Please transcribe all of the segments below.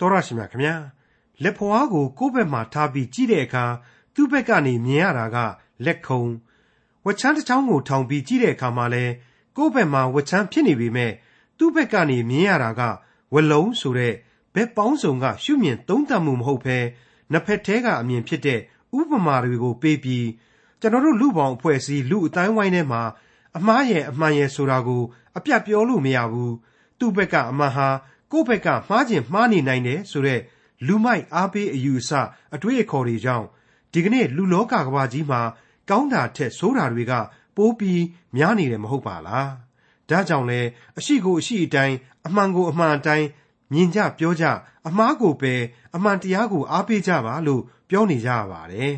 တော်ရရှိမြခင်ဗျာလက်ဖွားကိုကိုယ့်ဘက်မှာထားပြီးကြည့်တဲ့အခါသူ့ဘက်ကနေမြင်ရတာကလက်ခုံဝချမ်းတစ်ချောင်းကိုထောင်ပြီးကြည့်တဲ့အခါမှာလဲကိုယ့်ဘက်မှာဝချမ်းဖြစ်နေပေမဲ့သူ့ဘက်ကနေမြင်ရတာကဝလုံးဆိုတဲ့ဘက်ပေါင်းစုံကရှုမြင်သုံးသပ်မှုမဟုတ်ဘဲနှစ်ဖက်ထဲကအမြင်ဖြစ်တဲ့ဥပမာတွေကိုပေးပြီးကျွန်တော်တို့လူပေါင်းအဖွဲ့အစည်းလူအတိုင်းဝိုင်းထဲမှာအမှားရဲ့အမှန်ရဲ့ဆိုတာကို အပြတ်ပြောလို့မရဘူးသူ့ဘက်ကအမှန်ဟာ ကိုယ့်ဘက်ကမှားကျင်မှားနေနိုင်တယ်ဆိုတဲ့လူမိုက်အားပေးအယူအဆအတွေ့အခေါ်တွေကြောင့်ဒီကနေ့လူလောကကဘာကြီးမှာကောင်းတာထက်ဆိုးတာတွေကပိုးပြီးများနေတယ်မဟုတ်ပါလားဒါကြောင့်လဲအရှိကိုအရှိအတိုင်းအမှန်ကိုအမှန်အတိုင်းမြင်ကြပြောကြအမှားကိုပဲအမှန်တရားကိုအားပေးကြပါလို့ပြောနေကြရပါတယ်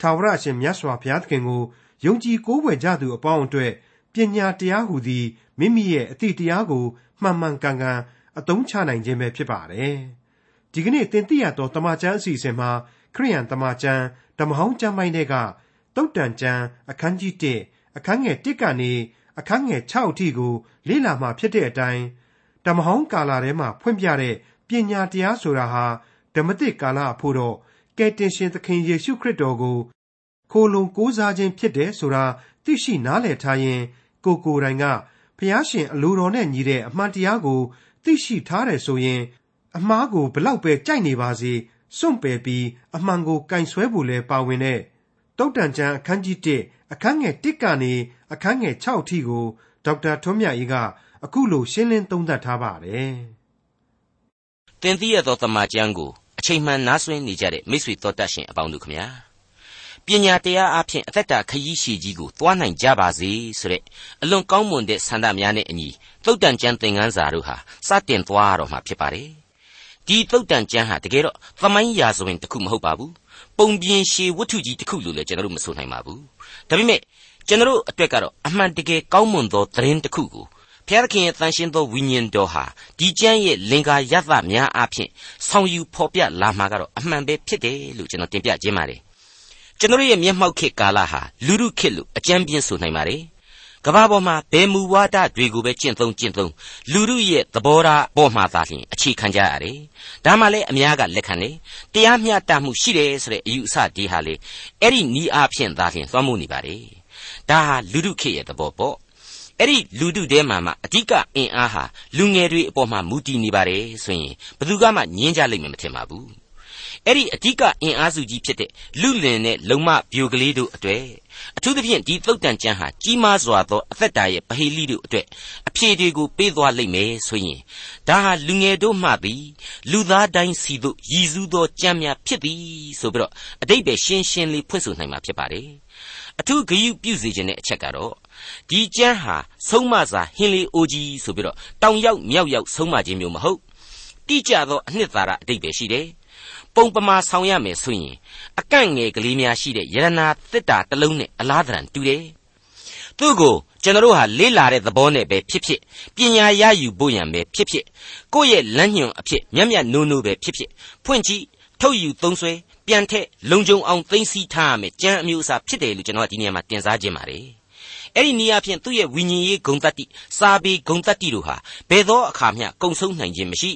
ထာဝရရှင်မြတ်စွာဘုရားသခင်ကိုယုံကြည်ကိုးကွယ်ကြသူအပေါင်းအတွက်ပညာတရားဟူသည်မိမိရဲ့အသည့်တရားကိုမှန်မှန်ကန်ကန် အသုံးချနိုင်ခြင်းပဲဖြစ်ပါတယ်။ဒီကနေ့သင်သိရသောတမန်ကျမ်းအစီအစဉ်မှာခရိယန်တမန်ကျမ်းဓမ္မဟောင်းကျမ်းပိုင်းတွေကတုတ်တန်ကျမ်းအခန်းကြီး1အခန်းငယ်1ကနေအခန်းငယ်6အထိကိုလေ့လာမှဖြစ်တဲ့အတိုင်းဓမ္မဟောင်းကာလထဲမှာဖွင့်ပြတဲ့ပညာတရားဆိုတာဟာဓမ္မတိကာလအဖို့တော့ကယ်တင်ရှင်သခင်ယေရှုခရစ်တော်ကိုခိုလုံကိုးစားခြင်းဖြစ်တယ်ဆိုတာသိရှိနားလည်ထားရင် ကိုကိုယ်တိုင်ကဖျားရှင်အလိုတော်နဲ့ညီတဲ့အမှန်တရားကို သိရှိထားတယ်ဆိုရင် အမှားကိုဘလောက်ပဲကြိုက်နေပါစေစွန့်ပယ်ပြီး အမှန်ကိုကင်ဆွဲဖို့လဲပါဝင်တဲ့တုတ်တန်ကျမ်းအခန်းကြီး1အခန်းငယ်1ကနေအခန်းငယ်6အထိကိုဒေါက်တာထွန်းမြတ်အေးကအခုလိုရှင်းလင်းသုံးသပ်ထားပါတယ်။သင်သိရသောတမန်ကျမ်းကိုအချိန်မှန်နားဆွင့်နေကြတဲ့မိတ်ဆွေတော်တတ်ရှင်အပေါင်းတို့ခမညာ ပညာတရားအဖြစ်အသက်တာခရီးရှည်ကြီးကိုသွားနိုင်ကြပါစေဆိုတဲ့အလွန်ကောင်းမွန်တဲ့ဆန္ဒများနဲ့အညီသုတ်တန်ကျမ်းသင်ခန်းစာတို့ဟာစတင်သွားတော့မှာဖြစ်ပါတယ်ဒီသုတ်တန်ကျမ်းဟာတကယ်တော့သမိုင်းရာဇဝင်တစ်ခုမဟုတ်ပါဘူးပုံပြင်ရှည်ဝတ္ထုကြီးတစ်ခုလို့လည်းကျွန်တော်တို့မဆိုနိုင်ပါဘူးဒါပေမဲ့ကျွန်တော်တို့အတွက်ကတော့အမှန်တကယ်ကောင်းမွန်သောသတင်းတစ်ခုကိုဘုရားသခင်ရဲ့တန်ရှင်းသောဝိညာဉ်တော်ဟာဒီကျမ်းရဲ့လင်္ကာရသများအဖြစ်ဆောင်ယူဖော်ပြလာမှာကတော့အမှန်ပဲဖြစ်တယ်လို့ကျွန်တော်တင်ပြခြင်းပါတယ် ကျွန်တော်ရဲ့မျက်မှောက်ခေတ်ကာလဟာလူရုခေတ်လို့အကြမ်းပြင်းဆိုနိုင်ပါတယ်ကဘာပေါ်မှာဘယ်မူဝါဒတွေကိုပဲကျင့်သုံးကျင့်သုံးလူမှုရဲ့သဘောထားပေါ်မှာသာလျှင်အခြေခံကြရတယ်။ဒါမှလည်းအများကလက်ခံတယ်။တရားမျှတမှုရှိတယ်ဆိုတဲ့အယူအဆဒီဟာလေအဲ့ဒီနီးအားဖြင့်သာလျှင်သွားမှုနေပါတယ်။ဒါဟာလူမှုခေတ်ရဲ့သဘောပေါ့။အဲ့ဒီလူတုတဲမှာမှအဓိကအင်အားဟာလူငယ်တွေအပေါ်မှာမူတည်နေပါတယ်ဆိုရင်ဘယ်သူမှညင်းကြလိမ့်မယ်မထင်ပါဘူး။ အဲ့ဒီအဓိကအင်အားစုကြီးဖြစ်တဲ့လူလင်နဲ့လုံမဗျိုကလေးတို့အတွေ့အထူးသဖြင့်ဒီသုတ်တန်ကျမ်းဟာကြီးမားစွာသောအသက်တာရဲ့ဗဟိလိတို့အတွေ့အဖြေတွေကိုပေးသွားလိမ့်မယ်ဆိုရင်ဒါဟာလူငယ်တို့မှသည်လူသားတိုင်းစီတို့ရည်စူးသောကြမ်းများဖြစ်သည်ဆိုပြီးတော့အတိတ်ပဲရှင်းရှင်းလေးဖွင့်ဆိုနိုင်မှာဖြစ်ပါတယ်အထူးဂရုပြုစေခြင်းတဲ့အချက်ကတော့ဒီကျမ်းဟာဆုံးမစာဟင်းလေးအိုကြီးဆိုပြီးတော့တောင်ရောက်မြောက်ရောက်ဆုံးမခြင်းမျိုးမဟုတ်တိကျသောအနှစ်သာရအတိတ်ပဲရှိတယ် ပုံပမာဆောင်ရမယ်ဆိုရင်အကန့်ငယ်ကလေးများရှိတဲ့ယရနာတစ်တာတစ်လုံးနဲ့အလားတန်တူတယ်။သူ့ကိုကျွန်တော်တို့ဟာလေးလာတဲ့သဘောနဲ့ပဲဖြစ်ဖြစ်ပညာရယူဖို့ရန်ပဲဖြစ်ဖြစ်ကိုယ့်ရဲ့လမ်းညွန်အဖြစ်မျက်မျက်နိုးနိုးပဲဖြစ်ဖြစ်ဖွင့်ကြည့်ထုတ်ယူသုံးဆွဲပြန်ထက်လုံခြုံအောင်သိသိထားရမယ်ကြံအမျိုးအစားဖြစ်တယ်လို့ကျွန်တော်ကဒီနေရာမှာတင်စားခြင်းပါတယ်။ အဲ့ဒီနေရာဖြင့်သူ့ရဲ့ဝိညာဉ်ရေးဂုံတတ္တိစာပေဂုံတတ္တိတို့ဟာဘယ်သောအခါမျှကုံဆုံးနိုင်ခြင်းမရှိ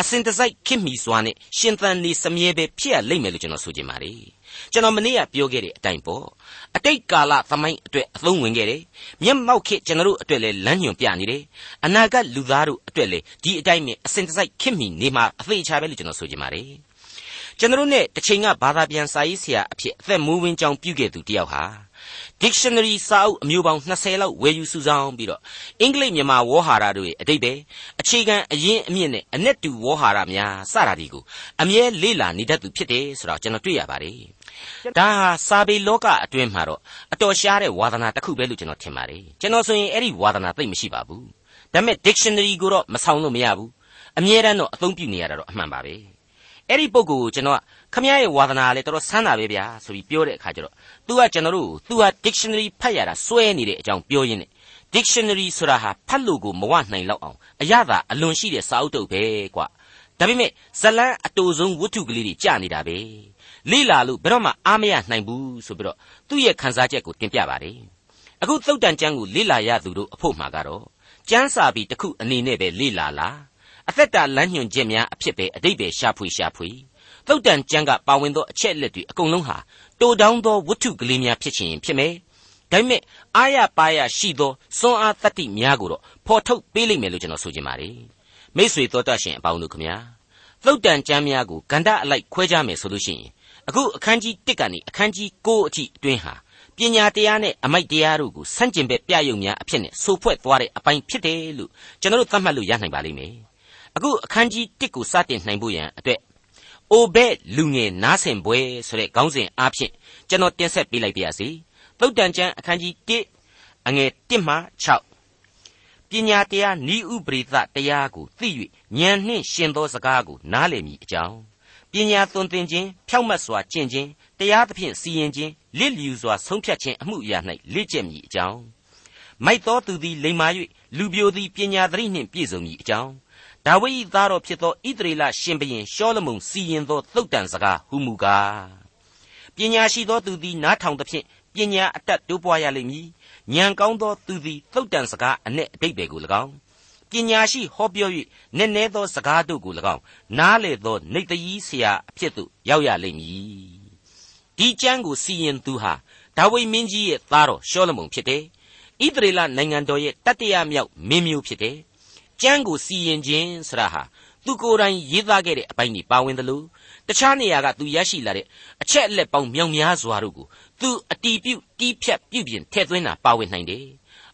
အစဉ်တစိုက်ခင်မီစွာနဲ့ရှင်သန်နေစမြဲပဲဖြစ်ရလိမ့်မယ်လို့ကျွန်တော်ဆိုချင်ပါတယ်ကျွန်တော်မနေ့ကပြောခဲ့တဲ့အတိုင်းပေါ့အတိတ်ကာလသမိုင်းအတွက်အသုံးဝင်ခဲ့တယ်မျက်မှောက်ခေတ်ကျွန်တော်တို့အတွက်လည်းလမ်းညွှန်ပြနေတယ်အနာဂတ်လူသားတို့အတွက်လည်းဒီအတိုင်းပဲအစဉ်တစိုက်ခင်မီနေမှာအသေးချာပဲလို့ကျွန်တော်ဆိုချင်ပါတယ်ကျွန်တော်တို့ ਨੇ တစ်ချိန်ကဘာသာပြန်စာရေးဆရာအဖြစ်အသက်မူးဝင်းကြောင်းပြုခဲ့သူတယောက်ဟာ dictionary စာအုပ်အမျိုးပေါင်း20လောက်ဝယ်ယူစုဆောင်းပြီးတော့အင်္ဂလိပ်မြန်မာဝေါ်ဟာရတို့ရဲ့အတိတ်ပဲအခြေခံအရင်းအမြစ်နဲ့အ내တူဝေါ်ဟာရများစတာတွေကိုအမြဲလေ့လာနေတတ်သူဖြစ်တယ်ဆိုတော့ကျွန်တော်တွေ့ရပါတယ်ဒါဟာစာပေလောကအတွင်းမှာတော့အတော်ရှားတဲ့ဝါသနာတစ်ခုပဲလို့ကျွန်တော်ထင်ပါတယ်ကျွန်တော်ဆိုရင်အဲ့ဒီဝါသနာသိမ့်မရှိပါဘူးဒါပေမဲ့ dictionary ကိုတော့မဆောင်လို့မရဘူးအမြဲတမ်းတော့အသုံးပြုနေရတာတော့အမှန်ပါပဲ အဲ့ဒီပုံကိုကျွန်တော်ကခမရရဲ့ဝါသနာလည်းတော်တော်ဆန်းတာပဲဗျာဆိုပြီးပြောတဲ့အခါကျတော့ तू ကကျွန်တော်တို့ तू ဟာ dictionary ဖတ်ရတာစွဲနေတဲ့အကြောင်းပြောရင်းနဲ့ dictionary ဆိုတာဟာဖတ်လို့ကိုမဝနိုင်လောက်အောင်အရသာအလွန်ရှိတဲ့စာအုပ်တုပ်ပဲကွာဒါပေမဲ့ဇလန်းအတူဆုံးဝတ္ထုကလေးတွေကြာနေတာပဲလိလာလို့ဘယ်တော့မှအားမရနိုင်ဘူးဆိုပြီးတော့သူ့ရဲ့ခန်းစားချက်ကိုတင်ပြပါတယ်အခုသုတ်တန်ကျမ်းကိုလိလာရသူတို့အဖို့မှာကတော့ကျမ်းစာပြီးတစ်ခုအနေနဲ့ပဲလိလာလား အသက်တာလမ်းညွှန်ချက်များအဖြစ်ပဲအတိတ်ပဲရှာဖွေရှာဖွေသုတ်တန်ကျမ်းကပါဝင်သောအချက်အလက်တွေအကုန်လုံးဟာတိုတောင်းသောဝတ္ထုကလေးများဖြစ်ချင်ဖြစ်မယ်ဒါပေမဲ့အာရပါရရှိသောစွမ်းအားတတ္တိများကိုတော့ဖော်ထုတ်ပေးလိမ့်မယ်လို့ကျွန်တော်ဆိုချင်ပါတယ်မိษွေတော်တတ်ရှင်အပေါင်းတို့ခမညာသုတ်တန်ကျမ်းများကိုဂန္ဓအလိုက်ခွဲခြားမယ်ဆိုလို့ရှိရင်အခုအခန်းကြီး1ကနေအခန်းကြီး9အထိအတွင်းဟာပညာတရားနဲ့အမိုက်တရားတို့ကိုဆန့်ကျင်ဘက်ပြယုံများအဖြစ်နဲ့ဆိုဖွဲ့သွားတဲ့အပိုင်းဖြစ်တယ်လို့ကျွန်တော်တို့သတ်မှတ်လို့ရနိုင်ပါလိမ့်မယ် အခုအခန်းကြီး1ကိုစတင်နိုင်ဖို့ရန်အတွက်အိုဘဲလူငယ်နားဆင်ပွဲဆိုတဲ့ခေါင်းစဉ်အားဖြင့်ကျွန်တော်တင်ဆက်ပေးလိုက်ပါရစေသုတ်တန်ကျမ်းအခန်းကြီး1အငယ်1မှ6ပညာတရားဤဥပရိသတရားကိုသိ၍ဉာဏ်နှင့်ရှင်သောစကားကိုနားလည်မည်အကြောင်းပညာသွန်သင်ခြင်းဖြောက်မတ်စွာကျင့်ခြင်းတရားသဖြင့်စီရင်ခြင်းလစ်လျူစွာဆုံးဖြတ်ခြင်းအမှုအရာ၌လေ့ကျက်မည်အကြောင်းမိုက်တော်သူသည်လိမ္မာ၍လူပြိုသည်ပညာသတိနှင့်ပြည့်စုံမည်အကြောင်း ဒါဝိဒ်၏သားတော်ဖြစ်သောဣသရေလရှင်ဘုရင်ရှောလမုန်စီရင်သောသုတ်တန်စကားဟုမူကားပညာရှိသောသူသည်နားထောင်သဖြင့်ပညာအတတ်တိုးပွားရလိမ့်မည်ဉာဏ်ကောင်းသောသူသည်သုတ်တန်စကားအ내အတိတ်ပဲကို၎င်းပညာရှိဟောပြော၍နည်းနည်းသောစကားတို့ကို၎င်းနားလေသောနေတည်ဆရာအဖြစ်သို့ရောက်ရလိမ့်မည်ဒီကျမ်းကိုစီရင်သူဟာဒါဝိမင်းကြီးရဲ့သားတော်ရှောလမုန်ဖြစ်တယ်ဣသရေလနိုင်ငံတော်ရဲ့တတိယမြောက်မင်းမျိုးဖြစ်တယ် ကျမ်းကိုစီရင်ခြင်းဆရာဟာသူကိုယ်တိုင်ရေးသားခဲ့တဲ့အပိုင်းတွေပါဝင်တယ်လို့တခြားနေရာကသူရရှိလာတဲ့အချက်အလက်ပေါင်းမြောက်များစွာတို့ကိုသူအတီးပြုတ်တီးဖြတ်ပြုတ်ပြင်ထည့်သွင်းတာပါဝင်နိုင်တယ်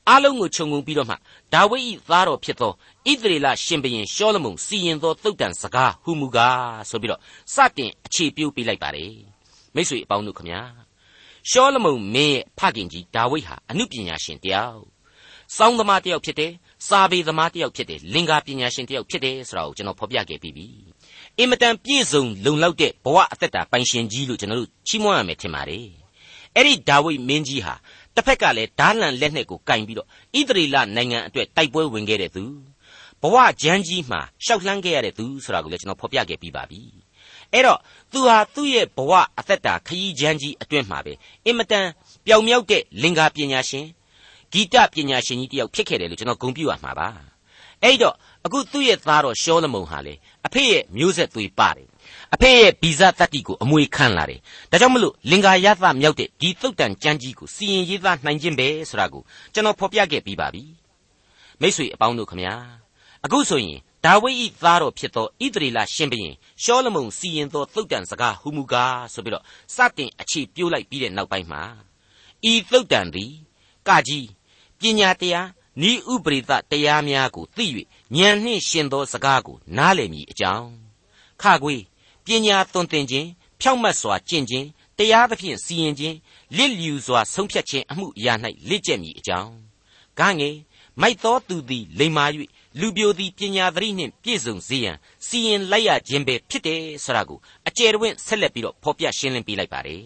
အားလုံးကိုခြုံငုံပြီးတော့မှဒါဝိဒ်၏သားတော်ဖြစ်သောဣသရေလရှင်ဘုရင်ရှောလမုန်စီရင်သောသုတ်တန်စကားဟူမူကားဆိုပြီးတော့စတင်အခြေပြုပေးလိုက်ပါတယ်မိတ်ဆွေအပေါင်းတို့ခမညာရှောလမုန်မင်းရဲ့ဖခင်ကြီးဒါဝိဒ်ဟာအမှုပညာရှင်တယောက်စောင်းသမားတယောက်ဖြစ်တယ် စာပေသမားတယောက်ဖြစ်တယ်လင်္ကာပညာရှင်တယောက်ဖြစ်တယ်ဆိုတာကိုကျွန်တော်ဖော်ပြခဲ့ပြီးပြီအင်မတန်ပြည့်စုံလုံလောက်တဲ့ဘဝအသက်တာပိုင်ရှင်ကြီးလို့ကျွန်တော်တို့ချီးမွမ်းရမယ်ထင်ပါတယ်အဲ့ဒီဒါဝိဒ်မင်းကြီးဟာတစ်ဖက်ကလည်းဓာလန်လက်နဲ့ကိုကင်ပြီးတော့ဣသရေလနိုင်ငံအတွက်တိုက်ပွဲဝင်ခဲ့တဲ့သူဘဝဂျမ်းကြီးမှာရှောက်လှမ်းခဲ့ရတဲ့သူဆိုတာကိုလည်းကျွန်တော်ဖော်ပြခဲ့ပြီးပါပြီအဲ့တော့သူဟာသူ့ရဲ့ဘဝအသက်တာခရီးချမ်းကြီးအတွင်းမှာပဲအင်မတန်ပျောင်မြောက်တဲ့လင်္ကာပညာရှင် ဂီတပညာရှင်ကြီးတယောက်ဖြစ်ခဲ့တယ်လို့ကျွန်တော်ဂုဏ်ပြုရမှာပါအဲ့တော့အခုသူ့ရဲ့သားတော်ရှောလမုန်ဟာလေအဖေရဲ့မျိုးဆက်သွေးပါတယ်အဖေရဲ့ဗီဇတတ္တိကိုအမွေခံလာတယ်ဒါကြောင့်မလို့လင်္ကာယသမြောက်တဲ့ဒီသုတ်တန်ကြမ်းကြီးကိုစီရင်ရေးသားနိုင်ခြင်းပဲဆိုတာကိုကျွန်တော်ဖော်ပြခဲ့ပြီးပါပြီမိ쇠အပေါင်းတို့ခမညာအခုဆိုရင်ဒါဝိဒ်၏သားတော်ဖြစ်သောဣသရေလရှင်ဘုရင်ရှောလမုန်စီရင်သောသုတ်တန်စကားဟူမူကားဆိုပြီးတော့စတင်အခြေပြိုးလိုက်ပြီးတဲ့နောက်ပိုင်းမှာဤသုတ်တန်သည်ကကြီး ပညာတရားဤဥပရိသတရားများကိုသိ၍ဉာဏ်နှင့်ရှင်သောစကားကိုနားလည်မည်အကြောင်းခခွေပညာသွန်သင်ခြင်းဖြောင့်မတ်စွာကျင့်ခြင်းတရားသဖြင့်စီရင်ခြင်းလစ်လျူစွာဆုံးဖြတ်ခြင်းအမှုအရာ၌လက်ကျက်မည်အကြောင်းဂငယ်မိုက်သောသူသည်လိမ္မာ၍လူပြိုသည်ပညာသတိနှင့်ပြည့်စုံစေရန်စီရင်လိုက်ရခြင်းပဲဖြစ်တယ်ဆိုတာကိုအကျယ်တဝင့်ဆက်လက်ပြီးတော့ဖော်ပြရှင်းလင်းပေးလိုက်ပါတယ်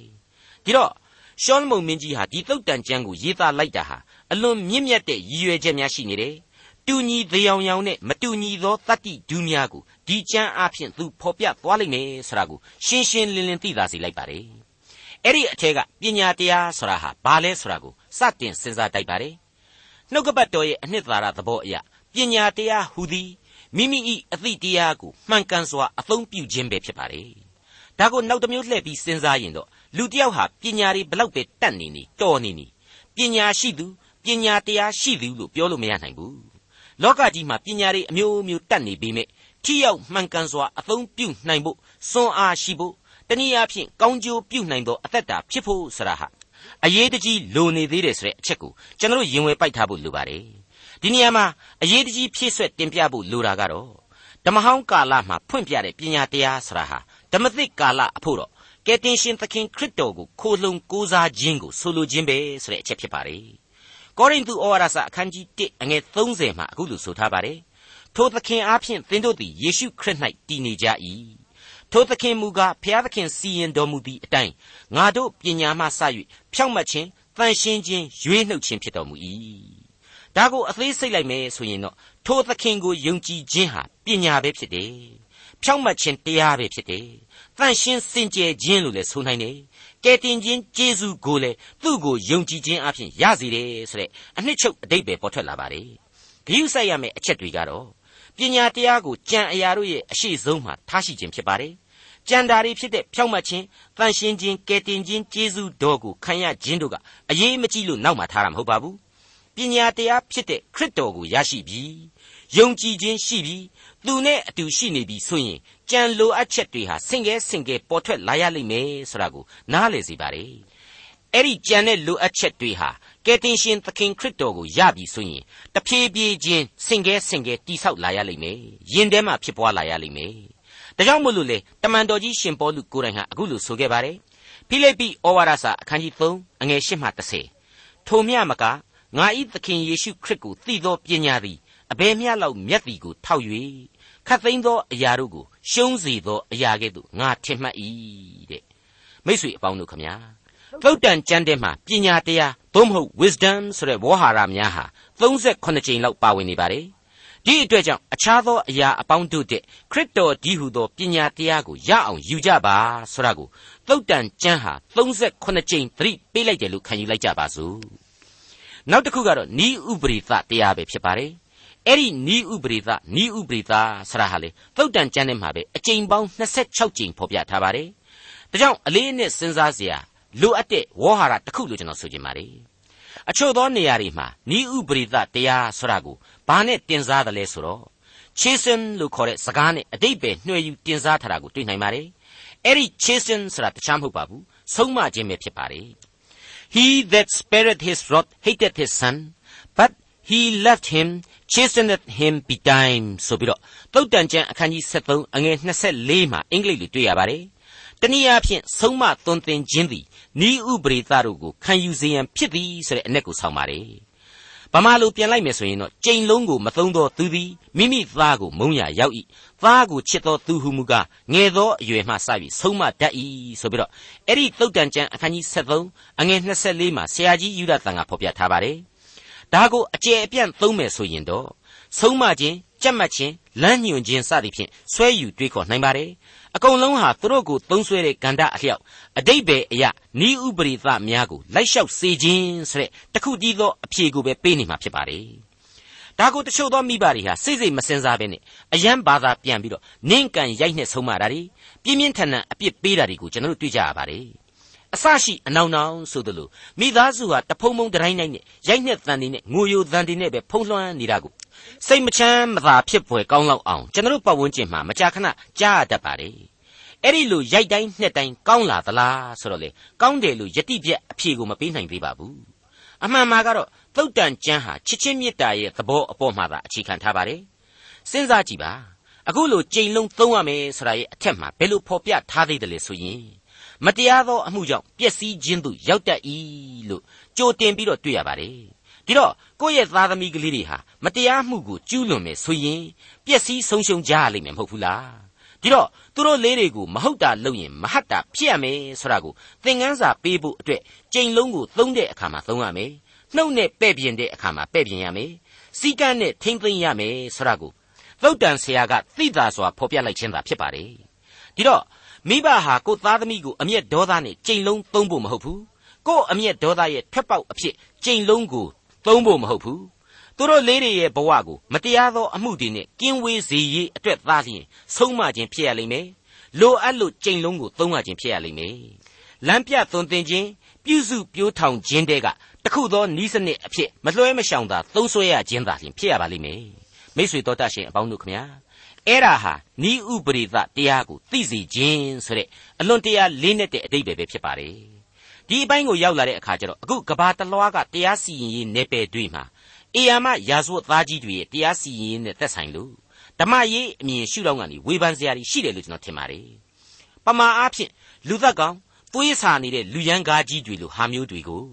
ဒီတော့ ရှောလမုန်မင်းကြီးဟာဒီသုတ်တန်ကျမ်းကိုရေးသားလိုက်တာဟာအလွန်မြင့်မြတ်တဲ့ရည်ရွယ်ချက်များရှိနေတယ်တူညီသေးအောင်ရောင်နဲ့မတူညီသောတတ္တိဒူးများကိုဒီကျမ်းအားဖြင့်သူဖော်ပြသွားလိမ့်မယ်ဆိုတာကိုရှင်းရှင်းလင်းလင်းသိသာစေလိုက်ပါတယ်အဲ့ဒီအထက်ကပညာတရားဆိုတာဟာဘာလဲဆိုတာကိုစတင်စဉ်းစားတိုက်ပါတယ်နှုတ်ကပတ်တော်ရဲ့အနှစ်သာရသဘောအရပညာတရားဟူသည်မိမိ၏အသိတရားကိုမှန်ကန်စွာအသုံးပြုခြင်းပဲဖြစ်ပါတယ်ဒါကိုနောက်တစ်မျိုးလှည့်ပြီးစဉ်းစားရင်တော့ လူတစ်ယောက်ဟာပညာတွေဘလောက်ပဲတတ်နေနေတော်နေနေပညာရှိသူပညာတရားရှိသူလို့ပြောလို့မရနိုင်ဘူးလောကကြီးမှာပညာတွေအမျိုးမျိုးတတ်နေပေမဲ့ထိရောက်မှန်ကန်စွာအသုံးပြုနိုင်ဖို့စွမ်းအားရှိဖို့တနည်းအားဖြင့်ကောင်းကျိုးပြုနိုင်သောအသက်တာဖြစ်ဖို့ဆရာဟာအရေးတကြီးလိုနေသေးတယ်ဆိုတဲ့အချက်ကိုကျွန်တော်ရင်ဝယ်ပိုက်ထားဖို့လိုပါတယ်ဒီနေရာမှာအရေးတကြီးဖြည့်ဆွက်တင်ပြဖို့လိုတာကတော့ဓမ္မဟောင်းကာလမှာဖွင့်ပြတဲ့ပညာတရားဆရာဟာဓမ္မသစ်ကာလအဖို့တော့ ကယ်တင်ရှင်သခင်ခရစ်တော်ကိုခိုလှုံကိုးစားခြင်းကိုဆိုလိုခြင်းပဲဆိုတဲ့အချက်ဖြစ်ပါတယ်ကောရိန္သုဩဝါဒစာအခန်းကြီး1အငယ်30မှာအခုလိုဆိုထားပါတယ်ထိုသခင်အားဖြင့်သင်တို့သည်ယေရှုခရစ်၌တည်နေကြ၏ထိုသခင်မူကားဖျားသခင်စီရင်တော်မူသည့်အတိုင်းငါတို့ပညာမှစ၍ဖြောင့်မတ်ခြင်းတန်ရှင်းခြင်းရွေးနှုတ်ခြင်းဖြစ်တော်မူ၏ဒါကိုအသေးစိတ်လိုက်မယ်ဆိုရင်တော့ထိုသခင်ကိုယုံကြည်ခြင်းဟာပညာပဲဖြစ်တယ်ဖြောင့်မတ်ခြင်းတရားပဲဖြစ်တယ် တန်ရှင်းစင်ကြယ်ခြင်းလို့လည်းဆိုနိုင်တယ်ကယ်တင်ခြင်းကျေးဇူးကိုလည်းသူ့ကိုယုံကြည်ခြင်းအပြင်ရစေတယ်ဆိုတဲ့အနှစ်ချုပ်အတိတ်ပဲပေါ်ထွက်လာပါတယ်ဂရုစိုက်ရမယ့်အချက်တွေကတော့ပပညာတရားကိုကြံအရာတို့ရဲ့အရှိဆုံးမှာထားရှိခြင်းဖြစ်ပါတယ်ကြံတာတွေဖြစ်တဲ့ဖြောက်မှတ်ခြင်းတန်ရှင်းခြင်းကယ်တင်ခြင်းကျေးဇူးတော်ကိုခံရခြင်းတို့ကအရေးမကြီးလို့နောက်မှထားတာမဟုတ်ပါဘူးပညာတရားဖြစ်တဲ့ခရစ်တော်ကိုရရှိပြီယုံကြည်ခြင်းရှိပြီ သူနဲ့အတူရှိနေပြီဆိုရင်ကြံလိုအပ်ချက်တွေဟာဆင့်ကဲဆင့်ကဲပေါ်ထွက်လာရလိမ့်မယ်ဆိုတာကိုနားလည်စေပါ रे အဲ့ဒီကြံတဲ့လိုအပ်ချက်တွေဟာကယ်တင်ရှင်သခင်ခရစ်တော်ကိုရပြီဆိုရင်တဖြည်းဖြည်းချင်းဆင့်ကဲဆင့်ကဲတိဆောက်လာရလိမ့်မယ်ယင်ထဲမှာဖြစ်ပွားလာရလိမ့်မယ်ဒါကြောင့်မို့လို့လေတမန်တော်ကြီးရှင်ပေါလုကိုယ်တိုင်ဟာအခုလိုဆိုခဲ့ပါတယ်ဖိလိပ္ပိဩဝါဒစာအခန်းကြီး3အငယ်8မှ10ထိုမြမကငါဤသခင်ယေရှုခရစ်ကိုသိသောပညာသည်အဘယ်မျှလောက်မြတ်သည်ကိုထောက်၍ ခတ်သိမ်းသောအရာတို့ကိုရှုံးစေသောအရာကဲ့သို့ငါထင်မှတ်၏တဲ့မိတ်ဆွေအပေါင်းတို့ခမညာသုတ်တန်ကျမ်းထဲမှာပညာတရားသို့မဟုတ် wisdom ဆိုတဲ့ဝေါ်ဟာရများဟာ38ကြိမ်လောက်ပါဝင်နေပါတယ်ဒီအတွက်ကြောင့်အခြားသောအရာအပေါင်းတို့တဲ့ခရစ်တော်ဒီဟုသောပညာတရားကိုရအောင်ယူကြပါဆိုတာကိုသုတ်တန်ကျမ်းဟာ38ကြိမ်သတိပေးလိုက်တယ်လို့ခံယူလိုက်ကြပါစို့နောက်တစ်ခုကတော့ဤဥပရိသတရားပဲဖြစ်ပါတယ် အဲ့ဒီနီးဥပရိသနီးဥပရိသဆရာဟာလေသုတ်တန်ကျမ်းထဲမှာပဲအကြိမ်ပေါင်း26ကြိမ်ဖော်ပြထားပါတယ်။ဒါကြောင့်အလေးအနက်စဉ်းစားစရာလိုအပ်တဲ့ဝေါဟာရတစ်ခုလို့ကျွန်တော်ဆိုချင်ပါတယ်။အချို့သောနေရာတွေမှာနီးဥပရိသတရားဆိုတာကိုဘာနဲ့တင်စားတယ်လဲဆိုတော့ chasten လို့ခေါ်တဲ့စကားနဲ့အတိတ်ပဲနှွယ်ယူတင်စားထားတာကိုတွေ့နိုင်ပါတယ်။အဲ့ဒီ chasten ဆိုတာတခြားမဟုတ်ပါဘူး။ဆုံးမခြင်းပဲဖြစ်ပါတယ်။ He that spared his rod hated his son but he left him chasteneth him betime ဆိုပြီးတော့သုတ်တန်ကျမ်းအခန်းကြီး73အငယ်24မှာအင်္ဂလိပ်လိုတွေ့ရပါတယ်။တနည်းအားဖြင့်ဆုံးမသွန်သင်ခြင်းသည်ဤဥပရိသတို့ကိုခံယူစေရန်ဖြစ်သည်ဆိုတဲ့အ내ကိုဆောင်ပါတယ်။ဗမာလိုပြန်လိုက်မယ်ဆိုရင်တော့ကြိမ်လုံးကိုမသုံးသောသူသည်မိမိသားကိုမုံရရောက်၏။သားကိုချစ်သောသူဟုမူကားငယ်သောအရွယ်မှစပြီးဆုံးမတတ်၏ဆိုပြီးတော့အဲ့ဒီသုတ်တန်ကျမ်းအခန်းကြီး73အငယ်24မှာဆရာကြီးယူဒတန်ကဖော်ပြထားပါတယ်။ ဒါကိုအကျယ်အပြန့်သုံးမယ်ဆိုရင်တော့ဆုံးမခြင်းကြက်မှတ်ခြင်းလမ်းညွှန်ခြင်းစသည်ဖြင့်ဆွဲယူတွေးခေါ်နိုင်ပါတယ်အကုန်လုံးဟာသူတို့ကိုသုံးဆွဲတဲ့ကန္တအလျောက်အတိတ်ပဲအရာဤဥပရိသများကိုလိုက်လျှောက်စေခြင်းဆိုတဲ့တခုတည်းသောအဖြေကိုပဲပေးနေမှာဖြစ်ပါတယ်ဒါကိုတချို့သောမိဘတွေဟာစိတ်စိတ်မစင်စားဘဲနဲ့အယံဘာသာပြန်ပြီးတော့နင့်ကန်ရိုက်နှက်ဆုံးမတာတွေပြင်းပြင်းထန်ထန်အပြစ်ပေးတာတွေကိုကျွန်တော်တို့တွေ့ကြရပါတယ် အစရှိအနောင်နောင်ဆိုသလိုမိသားစုဟာတဖုံဖုံတိုင်းတိုင်းနဲ့ရိုက်နှက်တန်တွေနဲ့ငိုယိုတန်တွေနဲ့ပဲဖုံးလွှမ်းနေတာကိုစိတ်မချမ်းမသာဖြစ်ဖွယ်ကောင်းလောက်အောင်ကျွန်တော်ပတ်ဝန်းကျင်မှာမကြာခဏကြားရတတ်ပါတယ်အဲ့ဒီလိုရိုက်တိုင်းနှက်တိုင်းကောင်းလာသလားဆိုတော့လေကောင်းတယ်လို့ယတိပြက်အဖြေကိုမပေးနိုင်သေးပါဘူးအမှန်မှာကတော့သုတ်တန်ကျမ်းဟာချစ်ချင်းမေတ္တာရဲ့သဘောအပေါ်မှာသာအခြေခံထားပါတယ်စဉ်းစားကြည့်ပါအခုလိုကြိမ်လုံးသုံးရမယ်ဆိုတာရဲ့အထက်မှာဘယ်လိုဖော်ပြထားသေးတယ်လဲဆိုရင် မတရားသောအမှုကြောင့်ပျက်စီးခြင်းသို့ရောက်တတ်၏လို့ကြိုတင်ပြီးတော့တွေ့ရပါတယ်ဒီတော့ကိုယ့်ရဲ့သားသမီးကလေးတွေဟာမတရားမှုကိုကျူးလွန်မယ်ဆိုရင်ပျက်စီးဆုံးရှုံးကြရလိမ့်မယ်မဟုတ်ဘူးလားဒီတော့သူတို့လေးတွေကိုမဟုတ်တာလုပ်ရင်မဟတ်တာဖြစ်ရမယ်ဆိုတာကိုသင်ခန်းစာပေးဖို့အတွက်ကြိမ်လုံးကိုသုံးတဲ့အခါမှာသုံးရမယ်နှုတ်နဲ့ပဲ့ပြင်တဲ့အခါမှာပဲ့ပြင်ရမယ်စီကန်းနဲ့ထိမ့်သိမ့်ရမယ်ဆိုတာကိုသုတ်တန်ဆရာကသိသာစွာဖော်ပြလိုက်ခြင်းသာဖြစ်ပါတယ်ဒီတော့ မိဘဟာကိုသားသမီးကိုအမျက်ဒေါသနဲ့ကြိမ်လုံးသုံးဖို့မဟုတ်ဘူးကို့အမျက်ဒေါသရဲ့ထွက်ပေါက်အဖြစ်ကြိမ်လုံးကိုသုံးဖို့မဟုတ်ဘူးသူတို့လေးတွေရဲ့ဘဝကိုမတရားသောအမှုတွေနဲ့ကင်းဝေးစေရေးအတွက်သားလျင်ဆုံးမခြင်းဖြစ်ရလိမ့်မယ်လိုအပ်လို့ကြိမ်လုံးကိုသုံးရခြင်းဖြစ်ရလိမ့်မယ်လမ်းပြသွန်သင်ခြင်းပြုစုပြိုးထောင်ခြင်းတဲကတခုသောနီးစနစ်အဖြစ်မလွှဲမရှောင်သာသုံးဆွဲရခြင်းသာလျင်ဖြစ်ရပါလိမ့်မယ်မိတ်ဆွေတော်တတ်ရှင်အပေါင်းတို့ခမညာ အဲ့ဒါဟာဤဥပရိသတရားကိုသိစေခြင်းဆိုတဲ့အလွန်တရာလေးနက်တဲ့အတိတ်ပဲဖြစ်ပါတယ်ဒီအပိုင်းကိုရောက်လာတဲ့အခါကျတော့အခုကဘာတလွားကတရားစီရင်ရေးနေပယ်တွေမှာအေယာမရာဇဝတ်သားကြီးတွေရဲ့တရားစီရင်ရေးနဲ့သက်ဆိုင်လို့ဓမ္မရေးအမြင်ရှုထောင့်ကနေဝေဖန်စရာရှိတယ်လို့ကျွန်တော်ထင်ပါတယ်ပမာအားဖြင့်လူသက်ကောင်သွေးစာနေတဲ့လူရန်ကားကြီးတွေလိုဟာမျိုးတွေကို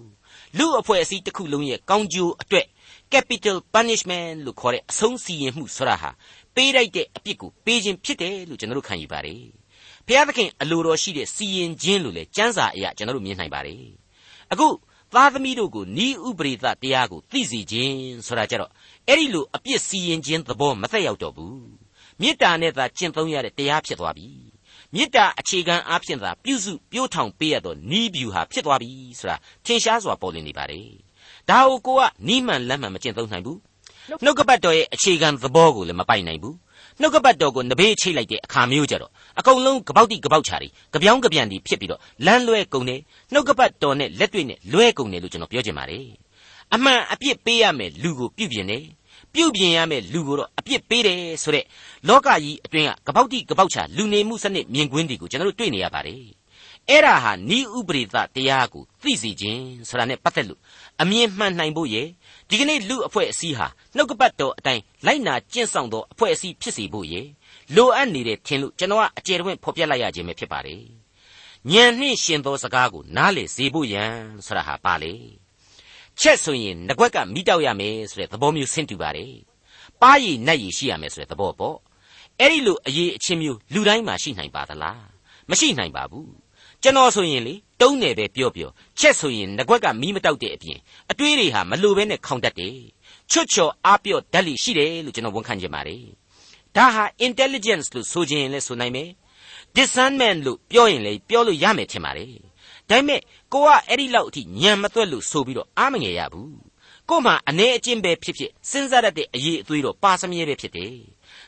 လူအဖွဲ့အစည်းတစ်ခုလုံးရဲ့ကောင်းကျိုးအတွက် capital punishment လို့ခေါ်တဲ့အဆုံးစီရင်မှုဆိုတာဟာ ပေးလိုက်တဲ့အပြစ်ကိုပေးခြင်းဖြစ်တယ်လို့ကျွန်တော်တို့ခံယူပါတယ်။ဘုရားသခင်အလိုတော်ရှိတဲ့စီရင်ခြင်းလို့လေစံစာအရာကျွန်တော်တို့မြင်နိုင်ပါတယ်။အခုသားသမီးတို့ကိုဤဥပရိသတရားကိုသိစေခြင်းဆိုတာကြတော့အဲ့ဒီလိုအပြစ်စီရင်ခြင်းသဘောမသက်ရောက်တော့ဘူး။မေတ္တာနဲ့သာကျင့်သုံးရတဲ့တရားဖြစ်သွားပြီ။မေတ္တာအခြေခံအားဖြင့်သာပြုစုပြိုးထောင်ပေးရတော့ဤဗျူဟာဖြစ်သွားပြီဆိုတာထင်ရှားစွာပေါ်လွင်နေပါတယ်။ဒါကိုကိုကနီးမှန်လက်မှန်မကျင့်သုံးနိုင်ဘူး နှုတ်ကပတ်တော်ရဲ့အခြေခံသဘောကိုလည်းမပိုင်နိုင်ဘူးနှုတ်ကပတ်တော်ကိုနဘေးချိတ်လိုက်တဲ့အခါမျိုးကြတော့အကုန်လုံးကပောက်တိကပောက်ချာတွေကြပြောင်းကြပြန်တီဖြစ်ပြီးတော့လမ်းလွဲကုန်တယ်နှုတ်ကပတ်တော်နဲ့လက်တွေ့နဲ့လွဲကုန်တယ်လို့ကျွန်တော်ပြောချင်ပါတယ်အမှန်အပြစ်ပေးရမယ်လူကိုပြုပြင်တယ်ပြုပြင်ရမယ်လူကိုတော့အပြစ်ပေးတယ်ဆိုတဲ့လောကကြီးအတွင်းကကပောက်တိကပောက်ချလူနေမှုစနစ်မြင်ကွင်းတွေကိုကျွန်တော်တို့တွေ့နေရပါတယ်အဲ့ဒါဟာဤဥပရိသတရားကိုသိစေခြင်းဆိုတာနဲ့ပတ်သက်လို့အမြင်မှန်နိုင်ဖို့ရဲ့ ဒီကနေ့လူအဖွဲ့အစည်းဟာနှုတ်ကပတ်တော်အတိုင်းလိုက်နာကျင့်ဆောင်သောအဖွဲ့အစည်းဖြစ်စေဖို့ရဲ့လိုအပ်နေတဲ့ထင်လို့ကျွန်တော်ကအကျယ်တဝင့်ဖော်ပြလိုက်ရခြင်းပဲဖြစ်ပါတယ်။ဉာဏ်နှင့်ရှင်သောစကားကိုနားလေစေဖို့ယံဆိုတာဟာပါလေ။ချက်ဆိုရင်ငကွက်ကမိတောက်ရမယ်ဆိုတဲ့သဘောမျိုးဆင့်တူပါတယ်။ပါးရည်နတ်ရည်ရှိရမယ်ဆိုတဲ့သဘောပေါ့။အဲ့ဒီလိုအရေးအချင်းမျိုးလူတိုင်းမှာရှိနိုင်ပါသလား။မရှိနိုင်ပါဘူး။ ကျွန်တော်ဆိုရင်လေတုံးတယ်ပဲပြောပြောချက်ဆိုရင်ငကွက်ကမီးမတောက်တဲ့အပြင်အတွေးတွေဟာမလိုဘဲနဲ့ခေါင်တတ်တယ်ချွတ်ချော်အားပြော့ဓာတ်လိရှိတယ်လို့ကျွန်တော်ဝန်ခံချင်ပါတယ်ဒါဟာ intelligence လို့ဆိုခြင်းလဲဆိုနိုင်မယ် discernment လို့ပြောရင်လည်းပြောလို့ရမယ်ထင်ပါတယ်ဒါပေမဲ့ကိုကအဲ့ဒီလောက်အထိညံမသွက်လို့ဆိုပြီးတော့အားမငယ်ရဘူးကို့မှာအနေအချင်းပဲဖြစ်ဖြစ်စဉ်းစားရတဲ့အရေးအသွေးတော့ပါစမြဲပဲဖြစ်တယ်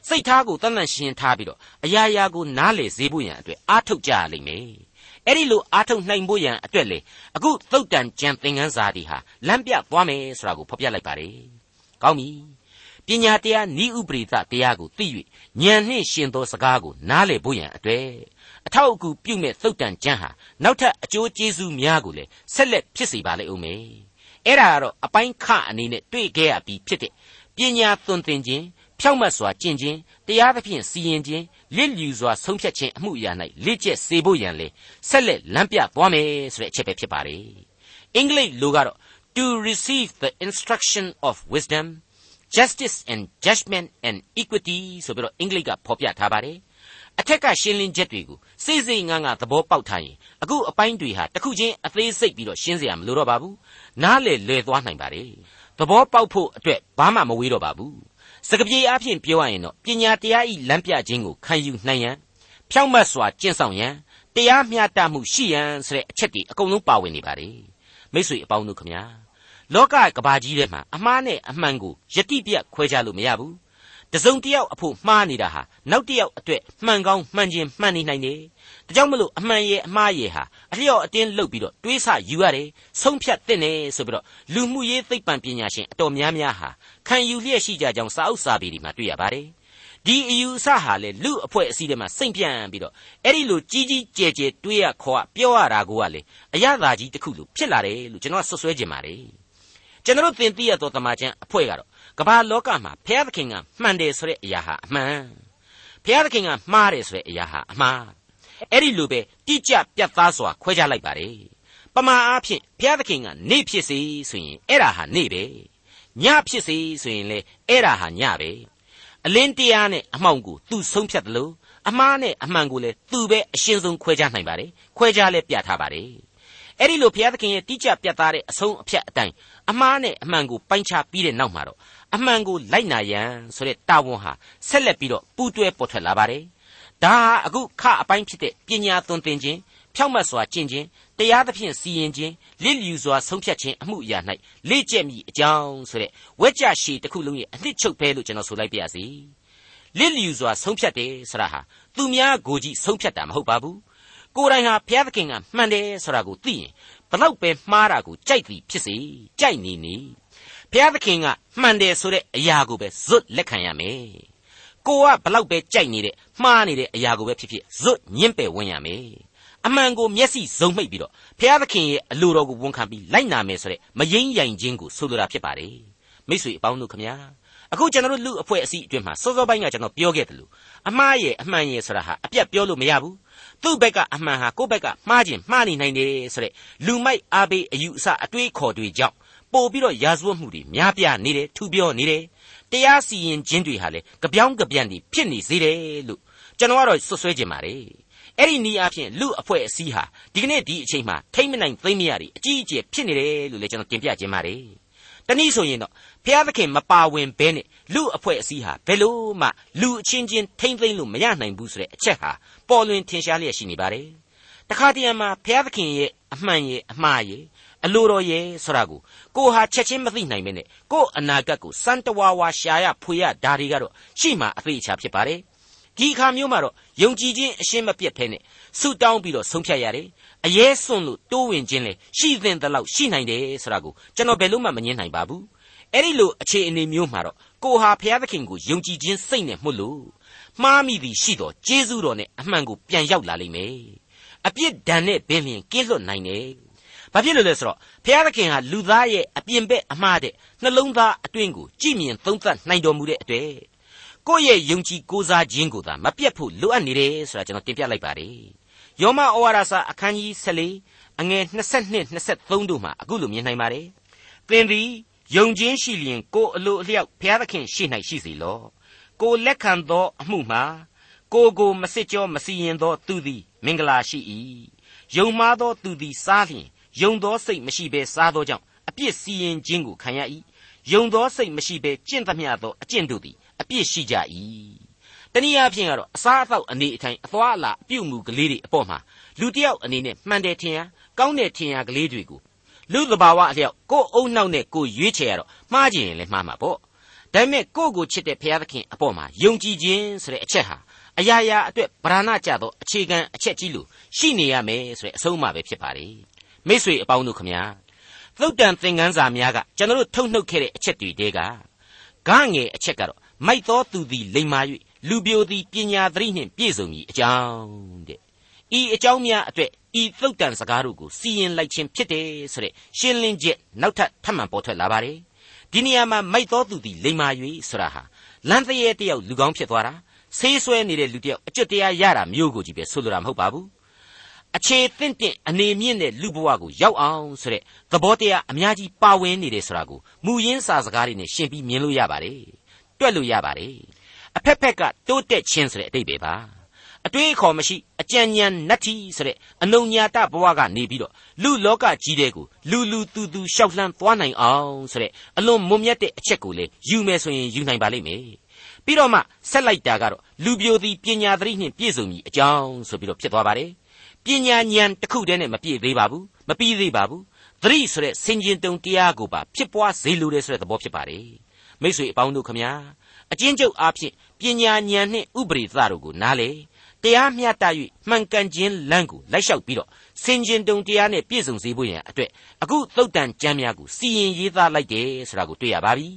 စိတ်ထားကိုတန်တန်ရှင်းထားပြီးတော့အရာရာကိုနားလေစေဖို့ရန်အတွက်အားထုတ်ကြရလိမ့်မယ် အဲ့ဒီလိုအားထုတ်နိုင်ဖို့ရန်အတွက်လေအခုသုတ်တန်ကြံသင်ခန်းစာတွေဟာလမ်းပြသွားမယ်ဆိုတာကိုဖော်ပြလိုက်ပါတယ်။ကောင်းပြီ။ပညာတရားဤဥပရိသတရားကိုသိ၍ဉာဏ်နှင့်ရှင်သောစကားကိုနားလည်ဖို့ရန်အတွက်အထောက်အကူပြုမဲ့သုတ်တန်ကြံဟာနောက်ထပ်အကျိုးကျေးဇူးများကိုလည်းဆက်လက်ဖြစ်စေပါလိမ့်ဦးမယ်။အဲ့ဒါကတော့အပိုင်းခအနေနဲ့တွေ့ခဲ့ရပြီးဖြစ်တဲ့ပညာသွန်သင်ခြင်း ဖြောက်မတ်စွာကျင့်ခြင်းတရားသဖြင့်စီရင်ခြင်းလစ်လျူစွာဆုံးဖြတ်ခြင်းအမှုအရာ၌လေ့ကျက်စေဖို့ရန်လေဆက်လက်လမ်းပြသွားမယ်ဆိုတဲ့အချက်ပဲဖြစ်ပါတယ်အင်္ဂလိပ်လိုကတော့ to receive the instruction of wisdom justice and judgment and equity ဆိုပြီးတော့အင်္ဂလိပ်ကဖော်ပြထားပါတယ်အထက်ကရှင်းလင်းချက်တွေကိုစိတ်စိတ်ငန်းငါသဘောပေါက်ထားရင်အခုအပိုင်းတွေဟာတစ်ခုချင်းအသေးစိတ်ပြီးတော့ရှင်းစရာမလိုတော့ပါဘူးနားလေလွယ်သွားနိုင်ပါတယ်သဘောပေါက်ဖို့အတွက်ဘာမှမဝေးတော့ပါဘူး စကပြေအားဖြင့်ပြောရရင်တော့ပညာတရားဤလမ်းပြခြင်းကိုခံယူနိုင်ရန်ဖြောင့်မတ်စွာကျင့်ဆောင်ရန်တရားမျှတမှုရှိရန်ဆိုတဲ့အချက်တွေအကုန်လုံးပါဝင်နေပါတယ်မိတ်ဆွေအပေါင်းတို့ခမညာလောကကဘာကြီးထဲမှာအမှားနဲ့အမှန်ကိုယတိပြတ်ခွဲခြားလို့မရဘူးတစုံတစ်ယောက်အဖို့မှားနေတာဟာနောက်တစ်ယောက်အတွက်မှန်ကောင်းမှန်ခြင်းမှန်နေနိုင်တယ် ဒါကြောင့်မလို့အမှန်ရဲ့အမှားရဲ့ဟာအလျော့အတင်းလှုပ်ပြီးတော့တွေးဆယူရတယ်ဆုံးဖြတ်တဲ့နေဆိုပြီးတော့လူမှုရေးသိပ္ပံပညာရှင်အတော်များများဟာခံယူလျက်ရှိကြကြောင်းစာအုပ်စာပေတွေမှာတွေ့ရပါတယ်ဒီအယူအဆဟာလေလူအဖွဲ့အစည်းတွေမှာစိတ်ပြန့်ပြီးတော့အဲ့ဒီလိုကြီးကြီးကျယ်ကျယ်တွေးရခေါ်ရပြောရတာကိုကလေအရသာကြီးတစ်ခုလို့ဖြစ်လာတယ်လို့ကျွန်တော်ဆွဆွဲခြင်းပါတယ်ကျွန်တော်သင်သိရသောတမန်ကျန်အဖွဲ့ကတော့ကမ္ဘာလောကမှာဘုရားသခင်ကမှန်တယ်ဆိုတဲ့အရာဟာအမှန်ဘုရားသခင်ကမှားတယ်ဆိုတဲ့အရာဟာအမှား အဲ့ဒီလိုပဲတိကျပြတ်သားစွာခွဲခြားလိုက်ပါတယ်ပမာအားဖြင့်ဘုရားသခင်ကနေဖြစ်စေဆိုရင်အဲ့ဒါဟာနေပဲညဖြစ်စေဆိုရင်လေအဲ့ဒါဟာညပဲအလင်းတရားနဲ့အမှောင်ကိုသူဆုံးဖြတ်တယ်လို့အမှားနဲ့အမှန်ကိုလည်းသူပဲအရှင်းဆုံးခွဲခြားနိုင်ပါတယ်ခွဲခြားလဲပြထားပါတယ်အဲ့ဒီလိုဘုရားသခင်ရဲ့တိကျပြတ်သားတဲ့အဆုံးအဖြတ်အတိုင်းအမှားနဲ့အမှန်ကိုပိုင်းခြားပြီးတဲ့နောက်မှာတော့အမှန်ကိုလိုက်နာရန်ဆိုတဲ့တာဝန်ဟာဆက်လက်ပြီးတော့ပူးတွဲပေါ်ထွက်လာပါတယ် ဒါဟာအခုခအပိုင်းဖြစ်တဲ့ပညာသွန်သင်ခြင်းဖြောင့်မတ်စွာကျင့်ခြင်းတရားသဖြင့်စီရင်ခြင်းလစ်လျူစွာဆုံးဖြတ်ခြင်းအမှုအရာ၌လေ့ကျက်မိအကြောင်းဆိုတဲ့ဝက်ကြရှည်တစ်ခုလုံးရဲ့အနှစ်ချုပ်ပဲလို့ကျွန်တော်ဆိုလိုက်ပါရစေလစ်လျူစွာဆုံးဖြတ်တယ်ဆိုတာဟာသူများကိုကြည့်ဆုံးဖြတ်တာမဟုတ်ပါဘူးကိုယ်တိုင်ဟာဘုရားသခင်ကမှန်တယ်ဆိုတာကိုသိရင်ဘလောက်ပဲမှားတာကိုကြိုက်သည်ဖြစ်စေကြိုက်နေနေဘုရားသခင်ကမှန်တယ်ဆိုတဲ့အရာကိုပဲဇွတ်လက်ခံရမယ် ကိုကဘလောက်ပဲကြိုက်နေတဲ့မှားနေတဲ့အရာကိုပဲဖြစ်ဖြစ်ဇွတ်ညှင်းပယ်ဝင်ရမယ်အမှန်ကိုမျက်စိစုံမှိတ်ပြီးတော့ဘုရားသခင်ရဲ့အလိုတော်ကိုဝန်ခံပြီးလိုက်နာမယ်ဆိုတဲ့မယိမ့်ယိုင်ခြင်းကိုဆိုလိုတာဖြစ်ပါတယ်မိတ်ဆွေအပေါင်းတို့ခမညာအခုကျွန်တော်တို့လူအဖွဲ့အစည်းအတွင်းမှာစောစောပိုင်းကကျွန်တော်ပြောခဲ့တယ်လို့အမှားရဲ့အမှန်ရဲ့ဆိုတာဟာအပြတ်ပြောလို့မရဘူးသူ့ဘက်ကအမှန်ဟာကိုယ့်ဘက်ကမှားခြင်းမှားနေနိုင်တယ်ဆိုတဲ့လူမိုက်အားပေးအယူအဆအတွေးခေါ်တွေကြောင့်ပို့ပြီးတော့ရာဇဝတ်မှုတွေများပြားနေတယ်ထူပြောနေတယ် တရားစီရင်ခြင်းတွေဟာလေကြပြောင်းကြပြန်တွေဖြစ်နေစေတယ်လို့ကျွန်တော်ကတော့ဆွဆွဲခြင်းပါတယ်အဲ့ဒီနည်းအားဖြင့်လူအဖွဲ့အစည်းဟာဒီကနေ့ဒီအချိန်မှာထိမ့်မနိုင်သိမ့်မရတွေအကြီးအကျယ်ဖြစ်နေတယ်လို့လည်းကျွန်တော်တင်ပြခြင်းပါတယ်တနည်းဆိုရင်တော့ဘုရားသခင်မပါဝင်ဘဲနဲ့လူအဖွဲ့အစည်းဟာဘယ်လို့မှလူအချင်းချင်းထိမ့်သိမ့်လို့မရနိုင်ဘူးဆိုတဲ့အချက်ဟာပေါ်လွင်ထင်ရှားလျက်ရှိနေပါတယ်တခါတည်းမှာဘုရားသခင်ရဲ့အမှန်ရဲ့အမှားရဲ့ အလိုတော်ရဲ့ဆိုတာကိုကိုဟာချက်ချင်းမသိနိုင်မနဲ့ကို့အနာဂတ်ကိုစံတဝါဝါရှာရဖွေရဒါတွေကတော့ရှိမှအသေးချာဖြစ်ပါတယ်ဒီအခါမျိုးမှာတော့ယုံကြည်ခြင်းအရှင်းမပြတ်ဖဲနဲ့ဆုတောင်းပြီးတော့ဆုံးဖြတ်ရတယ်အရေးစွန့်လို့တိုးဝင်ခြင်းလေရှိသင့်သလောက်ရှိနိုင်တယ်ဆိုတာကိုကျွန်တော်ဘယ်လို့မှမငြင်းနိုင်ပါဘူးအဲ့ဒီလိုအခြေအနေမျိုးမှာတော့ကိုဟာဘုရားသခင်ကိုယုံကြည်ခြင်းစိတ်နဲ့မှုလို့မှားမိသည်ရှိတော်ကျေးဇူးတော်နဲ့အမှန်ကိုပြန်ရောက်လာလိမ့်မယ်အပြစ်ဒဏ်နဲ့ပင်လျင်ကင်းလွတ်နိုင်တယ် ဘာဖြစ်လို့လဲဆိုတော့ဘုရားသခင်ဟာလူသားရဲ့အပြင်ဘက်အမှားတဲ့နှလုံးသားအတွင်းကိုကြည်မြင်သုံးသပ်နိုင်တော်မူတဲ့အတွက်ကိုယ့်ရဲ့ယုံကြည်ကိုးစားခြင်းကိုသာမပြတ်ဖို့လိုအပ်နေတယ်ဆိုတာကျွန်တော်တင်ပြလိုက်ပါတယ်ယောမဩဝါဒစာအခန်းကြီး14အငယ်22 23တို့မှာအခုလိုမြင်နိုင်ပါတယ်သင်သည်ယုံခြင်းရှိလျင်ကိုယ်အလိုအလျောက်ဘုရားသခင်ရှိ၌ရှိစေလော့ကိုယ်လက်ခံသောအမှုမှာကိုယ်ကိုမစစ်ကြောမစီရင်သောသူသည်မင်္ဂလာရှိ၏ယုံမာသောသူသည်စားလျင် ယုံသောစိတ်မရှိဘဲစားသောကြောင့်အပြစ်စီရင်ခြင်းကိုခံရ၏ယုံသောစိတ်မရှိဘဲကျင့်သမျှသောအကျင့်တို့သည်အပြစ်ရှိကြ၏တနည်းအားဖြင့်ကတော့အစားအသောက်အနေအထိုင်အသွားအလာအပြုတ်မှုကလေးတွေအပေါ်မှာလူတစ်ယောက်အနေနဲ့မှန်တယ်ထင်ရကောင်းတယ်ထင်ရကလေးတွေကိုလူသဘာဝအလျောက်ကိုယ်အုံနောက်နဲ့ကိုယ်ရွေးချယ်ရတော့မှားကြရင်လည်းမှားမှာပေါ့ဒါပေမဲ့ကိုယ့်ကိုချစ်တဲ့ဘုရားသခင်အပေါ်မှာယုံကြည်ခြင်းဆိုတဲ့အချက်ဟာအရာရာအတွက်ဗราဏကြသောအခြေခံအချက်ကြီးလို့ရှိနေရမယ်ဆိုတဲ့အဆုံးအမပဲဖြစ်ပါလေ မိษွေအပေါင်းတို့ခမညာသုတ်တန်သင်ခန်းစာများကကျွန်တော်တို့ထုတ်နှုတ်ခဲ့တဲ့အချက်တွေတဲကဂငယ်အချက်ကတော့မိုက်သောသူသည်လိမ္မာ၍လူပြိုသည်ပညာသတိနှင့်ပြည့်စုံမည်အကြောင်းတဲ့ဤအကြောင်းများအတွက်ဤသုတ်တန်စကားတို့ကိုစီရင်လိုက်ခြင်းဖြစ်တယ်ဆိုတဲ့ရှင်းလင်းချက်နောက်ထပ်ထပ်မံပေါ်ထွက်လာပါတယ်ဒီနေရာမှာမိုက်သောသူသည်လိမ္မာ၍ဆိုတာဟာလမ်းတရေတယောက်လူကောင်းဖြစ်သွားတာဆေးဆွဲနေတဲ့လူတယောက်အကျွတ်တရားရတာမျိုးကိုကြည့်ပဲဆိုလိုတာမဟုတ်ပါဘူး အခြေသင့်တင့်အနေမြင့်တဲ့လူဘဝကိုရောက်အောင်ဆိုတဲ့သဘောတရားအများကြီးပါဝင်နေတယ်ဆိုတာကိုမူရင်းစာစကားတွေနဲ့ရှင်းပြီးမြင်လို့ရပါတယ်တွက်လို့ရပါတယ်အဖက်ဖက်ကတိုးတက်ခြင်းဆိုတဲ့အတိတ်ပဲပါအတွေးအခေါ်မရှိအကြံဉာဏ်နတ္တိဆိုတဲ့အနုညာတဘဝကနေပြီးတော့လူလောကကြီးတဲ့ကိုလူလူသူသူရှောက်လှမ်းသွားနိုင်အောင်ဆိုတဲ့အလွန်မွန်မြတ်တဲ့အချက်ကိုလေယူမယ်ဆိုရင်ယူနိုင်ပါလိမ့်မယ်ပြီးတော့မှဆက်လိုက်တာကတော့လူပြိုသည်ပညာသတိနှင့်ပြည့်စုံမည်အကြောင်းဆိုပြီးတော့ဖြစ်သွားပါတယ် ပညာဉာဏ်တစ်ခုတည်းနဲ့မပြည့်သေးပါဘူးမပြီးသေးပါဘူးသတိဆိုတဲ့စင်ကျင်တုံတရားကိုပါဖြစ်ပွားစေလိုတဲ့ဆိုတဲ့သဘောဖြစ်ပါတယ်မိတ်ဆွေအပေါင်းတို့ခမညာအချင်းကျုပ်အားဖြင့်ပညာဉာဏ်နှင့်ဥပရိသတို့ကိုနားလေတရားမျှတ၍မှန်ကန်ခြင်းလမ်းကိုလိုက်လျှောက်ပြီးတော့စင်ကျင်တုံတရားနဲ့ပြည့်စုံစေဖို့ရန်အတွက်အခုသုတ်တန်ကျမ်းများကိုစီရင်ရေးသားလိုက်တယ်ဆိုတာကိုတွေ့ရပါပြီ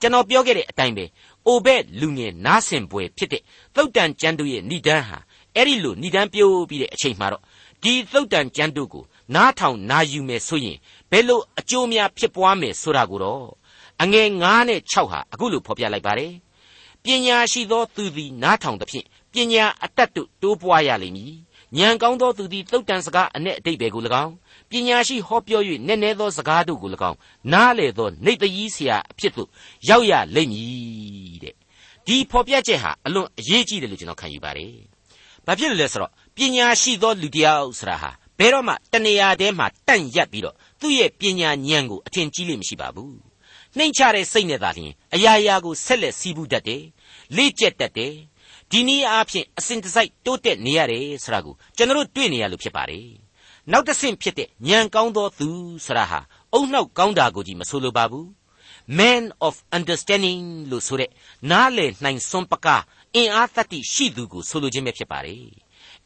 ကျွန်တော်ပြောခဲ့တဲ့အတိုင်းပဲအိုဘက်လူငယ်နားဆင်ပွဲဖြစ်တဲ့သုတ်တန်ကျမ်းတို့ရဲ့ဏိဒန်းဟာ အဲ့ဒီလိုဏိဒန်းပြိုးပြီးတဲ့အချိန်မှာတော့ဒီသုတ်တန်ကျမ်းတို့ကိုနားထောင်နာယူမယ်ဆိုရင်ဘယ်လိုအကျိုးများဖြစ်ပွားမယ်ဆိုတာကိုတော့အငယ်9နဲ့6ဟာအခုလိုဖော်ပြလိုက်ပါတယ်ပညာရှိသောသူသည်နားထောင်သဖြင့်ပညာအတတ်တို့တိုးပွားရလိမ့်မည်ဉာဏ်ကောင်းသောသူသည်သုတ်တန်စကားအ내အတိတ်ပဲကို၎င်းပညာရှိဟောပြော၍နည်းနည်းသောစကားတို့ကို၎င်းနားလေသောနေတကြီးဆရာအဖြစ်သို့ရောက်ရလိမ့်မည်တဲ့ဒီဖော်ပြချက်ဟာအလွန်အရေးကြီးတယ်လို့ကျွန်တော်ခံယူပါတယ် ဘာဖြစ်လို့လဲဆိုတော့ပညာရှိသောလူတစ်ယောက်ဆိုတာဟာဘယ်တော့မှတနေရာတည်းမှာတန့်ရက်ပြီးတော့သူ့ရဲ့ပညာဉာဏ်ကိုအထင်ကြီးလိမ့်မရှိပါဘူးနှိမ့်ချတဲ့စိတ်နဲ့သာလျှင်အရာရာကိုဆက်လက်စီးပူးတတ်တယ်လေ့ကျက်တတ်တယ်ဒီနည်းအားဖြင့်အစဉ်တစိုက်တိုးတက်နေရတယ်ဆိုတာကိုကျွန်တော်တို့တွေ့နေရလို့ဖြစ်ပါတယ်နောက်တစ်ဆင့်ဖြစ်တဲ့ဉာဏ်ကောင်းသောသူဆိုတာဟာအုံနောက်ကောင်းတာကိုကြီးမဆိုလိုပါဘူး man of understanding လို့ဆိုတဲ့နားလည်နိုင်စွမ်းပကားအင်အားသတ္တိရှိသူကိုဆိုလိုခြင်းပဲဖြစ်ပါတယ်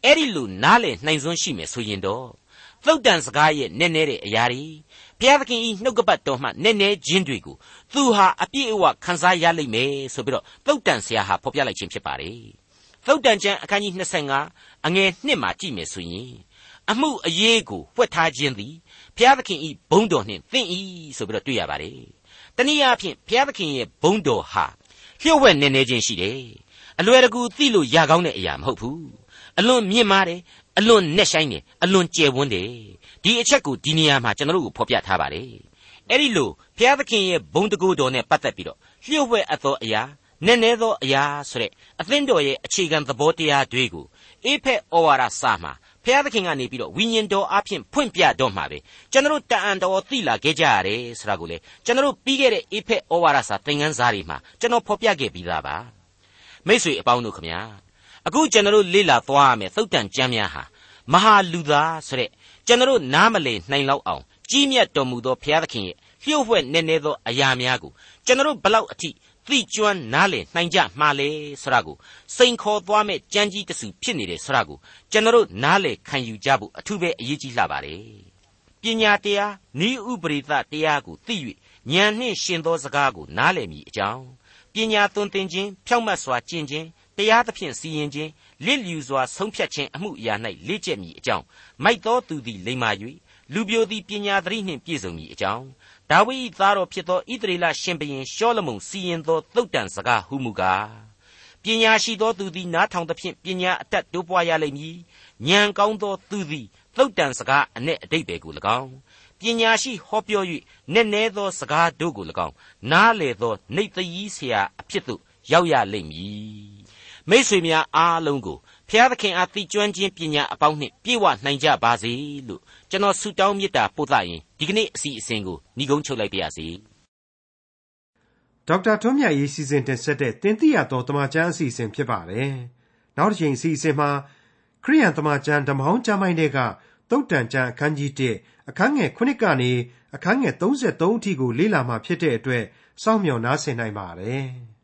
အဲ့ဒီလိုနားလည်နိုင်စွမ်းရှိမယ်ဆိုရင်တော့သုတ်တန်စကားရဲ့နည်းနည်းတဲ့အရာတွေဘုရားသခင်ဤနှုတ်ကပတ်တော်မှနည်းနည်းခြင်းတွေကိုသူဟာအပြည့်အဝခံစားရလိမ့်မယ်ဆိုပြီးတော့သုတ်တန်ဆရာဟာဖော်ပြလိုက်ခြင်းဖြစ်ပါတယ်သုတ်တန်ကျမ်းအခန်းကြီး25အငယ်1မှာကြည့်မယ်ဆိုရင်အမှုအရေးကိုဖွက်ထားခြင်းသည်ဘုရားသခင်ဤဘုန်းတော်နှင့်သင်ဤဆိုပြီးတော့တွေ့ရပါတယ်တနည်းအားဖြင့်ဘုရားသခင်ရဲ့ဘုန်းတော်ဟာလျှို့ဝှက်နေနေခြင်းရှိတယ် အလွယ်တကူသိလို့ရကောင်းတဲ့အရာမဟုတ်ဘူးအလွန်မြင့်မားတယ်အလွန်နဲ့ဆိုင်တယ်အလွန်ကျယ်ဝန်းတယ်ဒီအချက်ကိုဒီနေရာမှာကျွန်တော်တို့ကိုဖော်ပြထားပါတယ်အဲ့ဒီလိုဘုရားသခင်ရဲ့ဘုံတကူတော်နဲ့ပတ်သက်ပြီးတော့လျှို့ဝှက်အပ်သောအရာနည်းနည်းသောအရာဆိုတဲ့အသင်းတော်ရဲ့အခြေခံသဘောတရားတွေကိုအေဖက်ဩဝါဒစာမှာဖျားသခင်ကနေပြီးတော့ဝိညာဉ်တော်အဖျင်ဖွင့်ပြတော့မှာပဲကျွန်တော်တန်တော်သိလာခဲ့ကြရတယ်ဆိုတာကိုလေကျွန်တော်ပြီးခဲ့တဲ့အေဖက်ဩဝါဒစာသင်ခန်းစာတွေမှာကျွန်တော်ဖော်ပြခဲ့ပြီးသားပါ မိ쇠အပေါင်းတို့ခမညာအခုကျွန်တော်လေ့လာသွားရမယ်သုတ်တန်ကျမ်းများဟာမဟာလူသားဆိုတဲ့ကျွန်တော်နားမလည်နိုင်လောက်အောင်ကြီးမြတ်တော်မူသောဘုရားသခင်ရဲ့လျှို့ဝှက်နေနေသောအရာများကိုကျွန်တော်ဘလောက်အထိသိကျွမ်းနားလည်နိုင်ကြမှာလဲဆရာကိုစိန်ခေါ်သွားမဲ့ကြမ်းကြီးတစုဖြစ်နေတယ်ဆရာကိုကျွန်တော်နားလည်ခံယူကြဖို့အထူးပဲအရေးကြီးလှပါတယ်ပညာတရားဤဥပရိသတရားကိုသိ၍ဉာဏ်နှင့်ရှင်သောစကားကိုနားလည်မိအကြောင်း ပညာသွန်သင်ခြင်းဖြောင့်မတ်စွာကျင့်ခြင်းတရားသဖြင့်စီရင်ခြင်းလစ်လျူစွာဆုံးဖြတ်ခြင်းအမှုအရာ၌လေ့ကျက်မိအကြောင်းမိုက်တော်သူသည်လိမ္မာ၍လူပြိုသည်ပညာသတိနှင့်ပြည့်စုံမိအကြောင်းဒါဝိဒ်သားတော်ဖြစ်သောဣသရေလရှင်ဘုရင်ရှောလမုန်စီရင်သောသုတ်တန်စကားဟုမူကားပညာရှိသောသူသည်နားထောင်သဖြင့်ပညာအတတ်တိုးပွားရလိမ့်မည်ဉာဏ်ကောင်းသောသူသည်သုတ်တန်စကားအ내အတိတ်ပဲကို၎င်း ပညာရှိဟောပြော၍နက်နဲသောစကားတို့ကို၎င်းနားလေသောနေသยีဆရာအဖြစ်သို့ရောက်ရလိမ့်မည်မိษွေများအားလုံးကိုဖျားသခင်အားသိကျွမ်းခြင်းပညာအပေါင်းနှင့်ပြည့်ဝနိုင်ကြပါစေလို့ကျွန်တော်ဆုတောင်းမေတ္တာပို့သရင်ဒီကနေ့အစီအစဉ်ကိုညီကုန်းချုပ်လိုက်ပါရစေဒေါက်တာထွန်းမြတ်ရေးစီစဉ်တင်ဆက်တဲ့တင်ပြရသောတမချန်းအစီအစဉ်ဖြစ်ပါတယ်နောက်တစ်ချိန်အစီအစဉ်မှာခရိယန်တမချန်းဓမ္မဟောင်းကျမ်းပိုင်းတွေက တုတ်တန်ကျမ်းအခန်းကြီး1အခန်းငယ်9ကနေအခန်းငယ်33အထိကိုလေ့လာမှဖြစ်တဲ့အတွက်စောင့်မျှော်နားဆင်နိုင်ပါတယ်။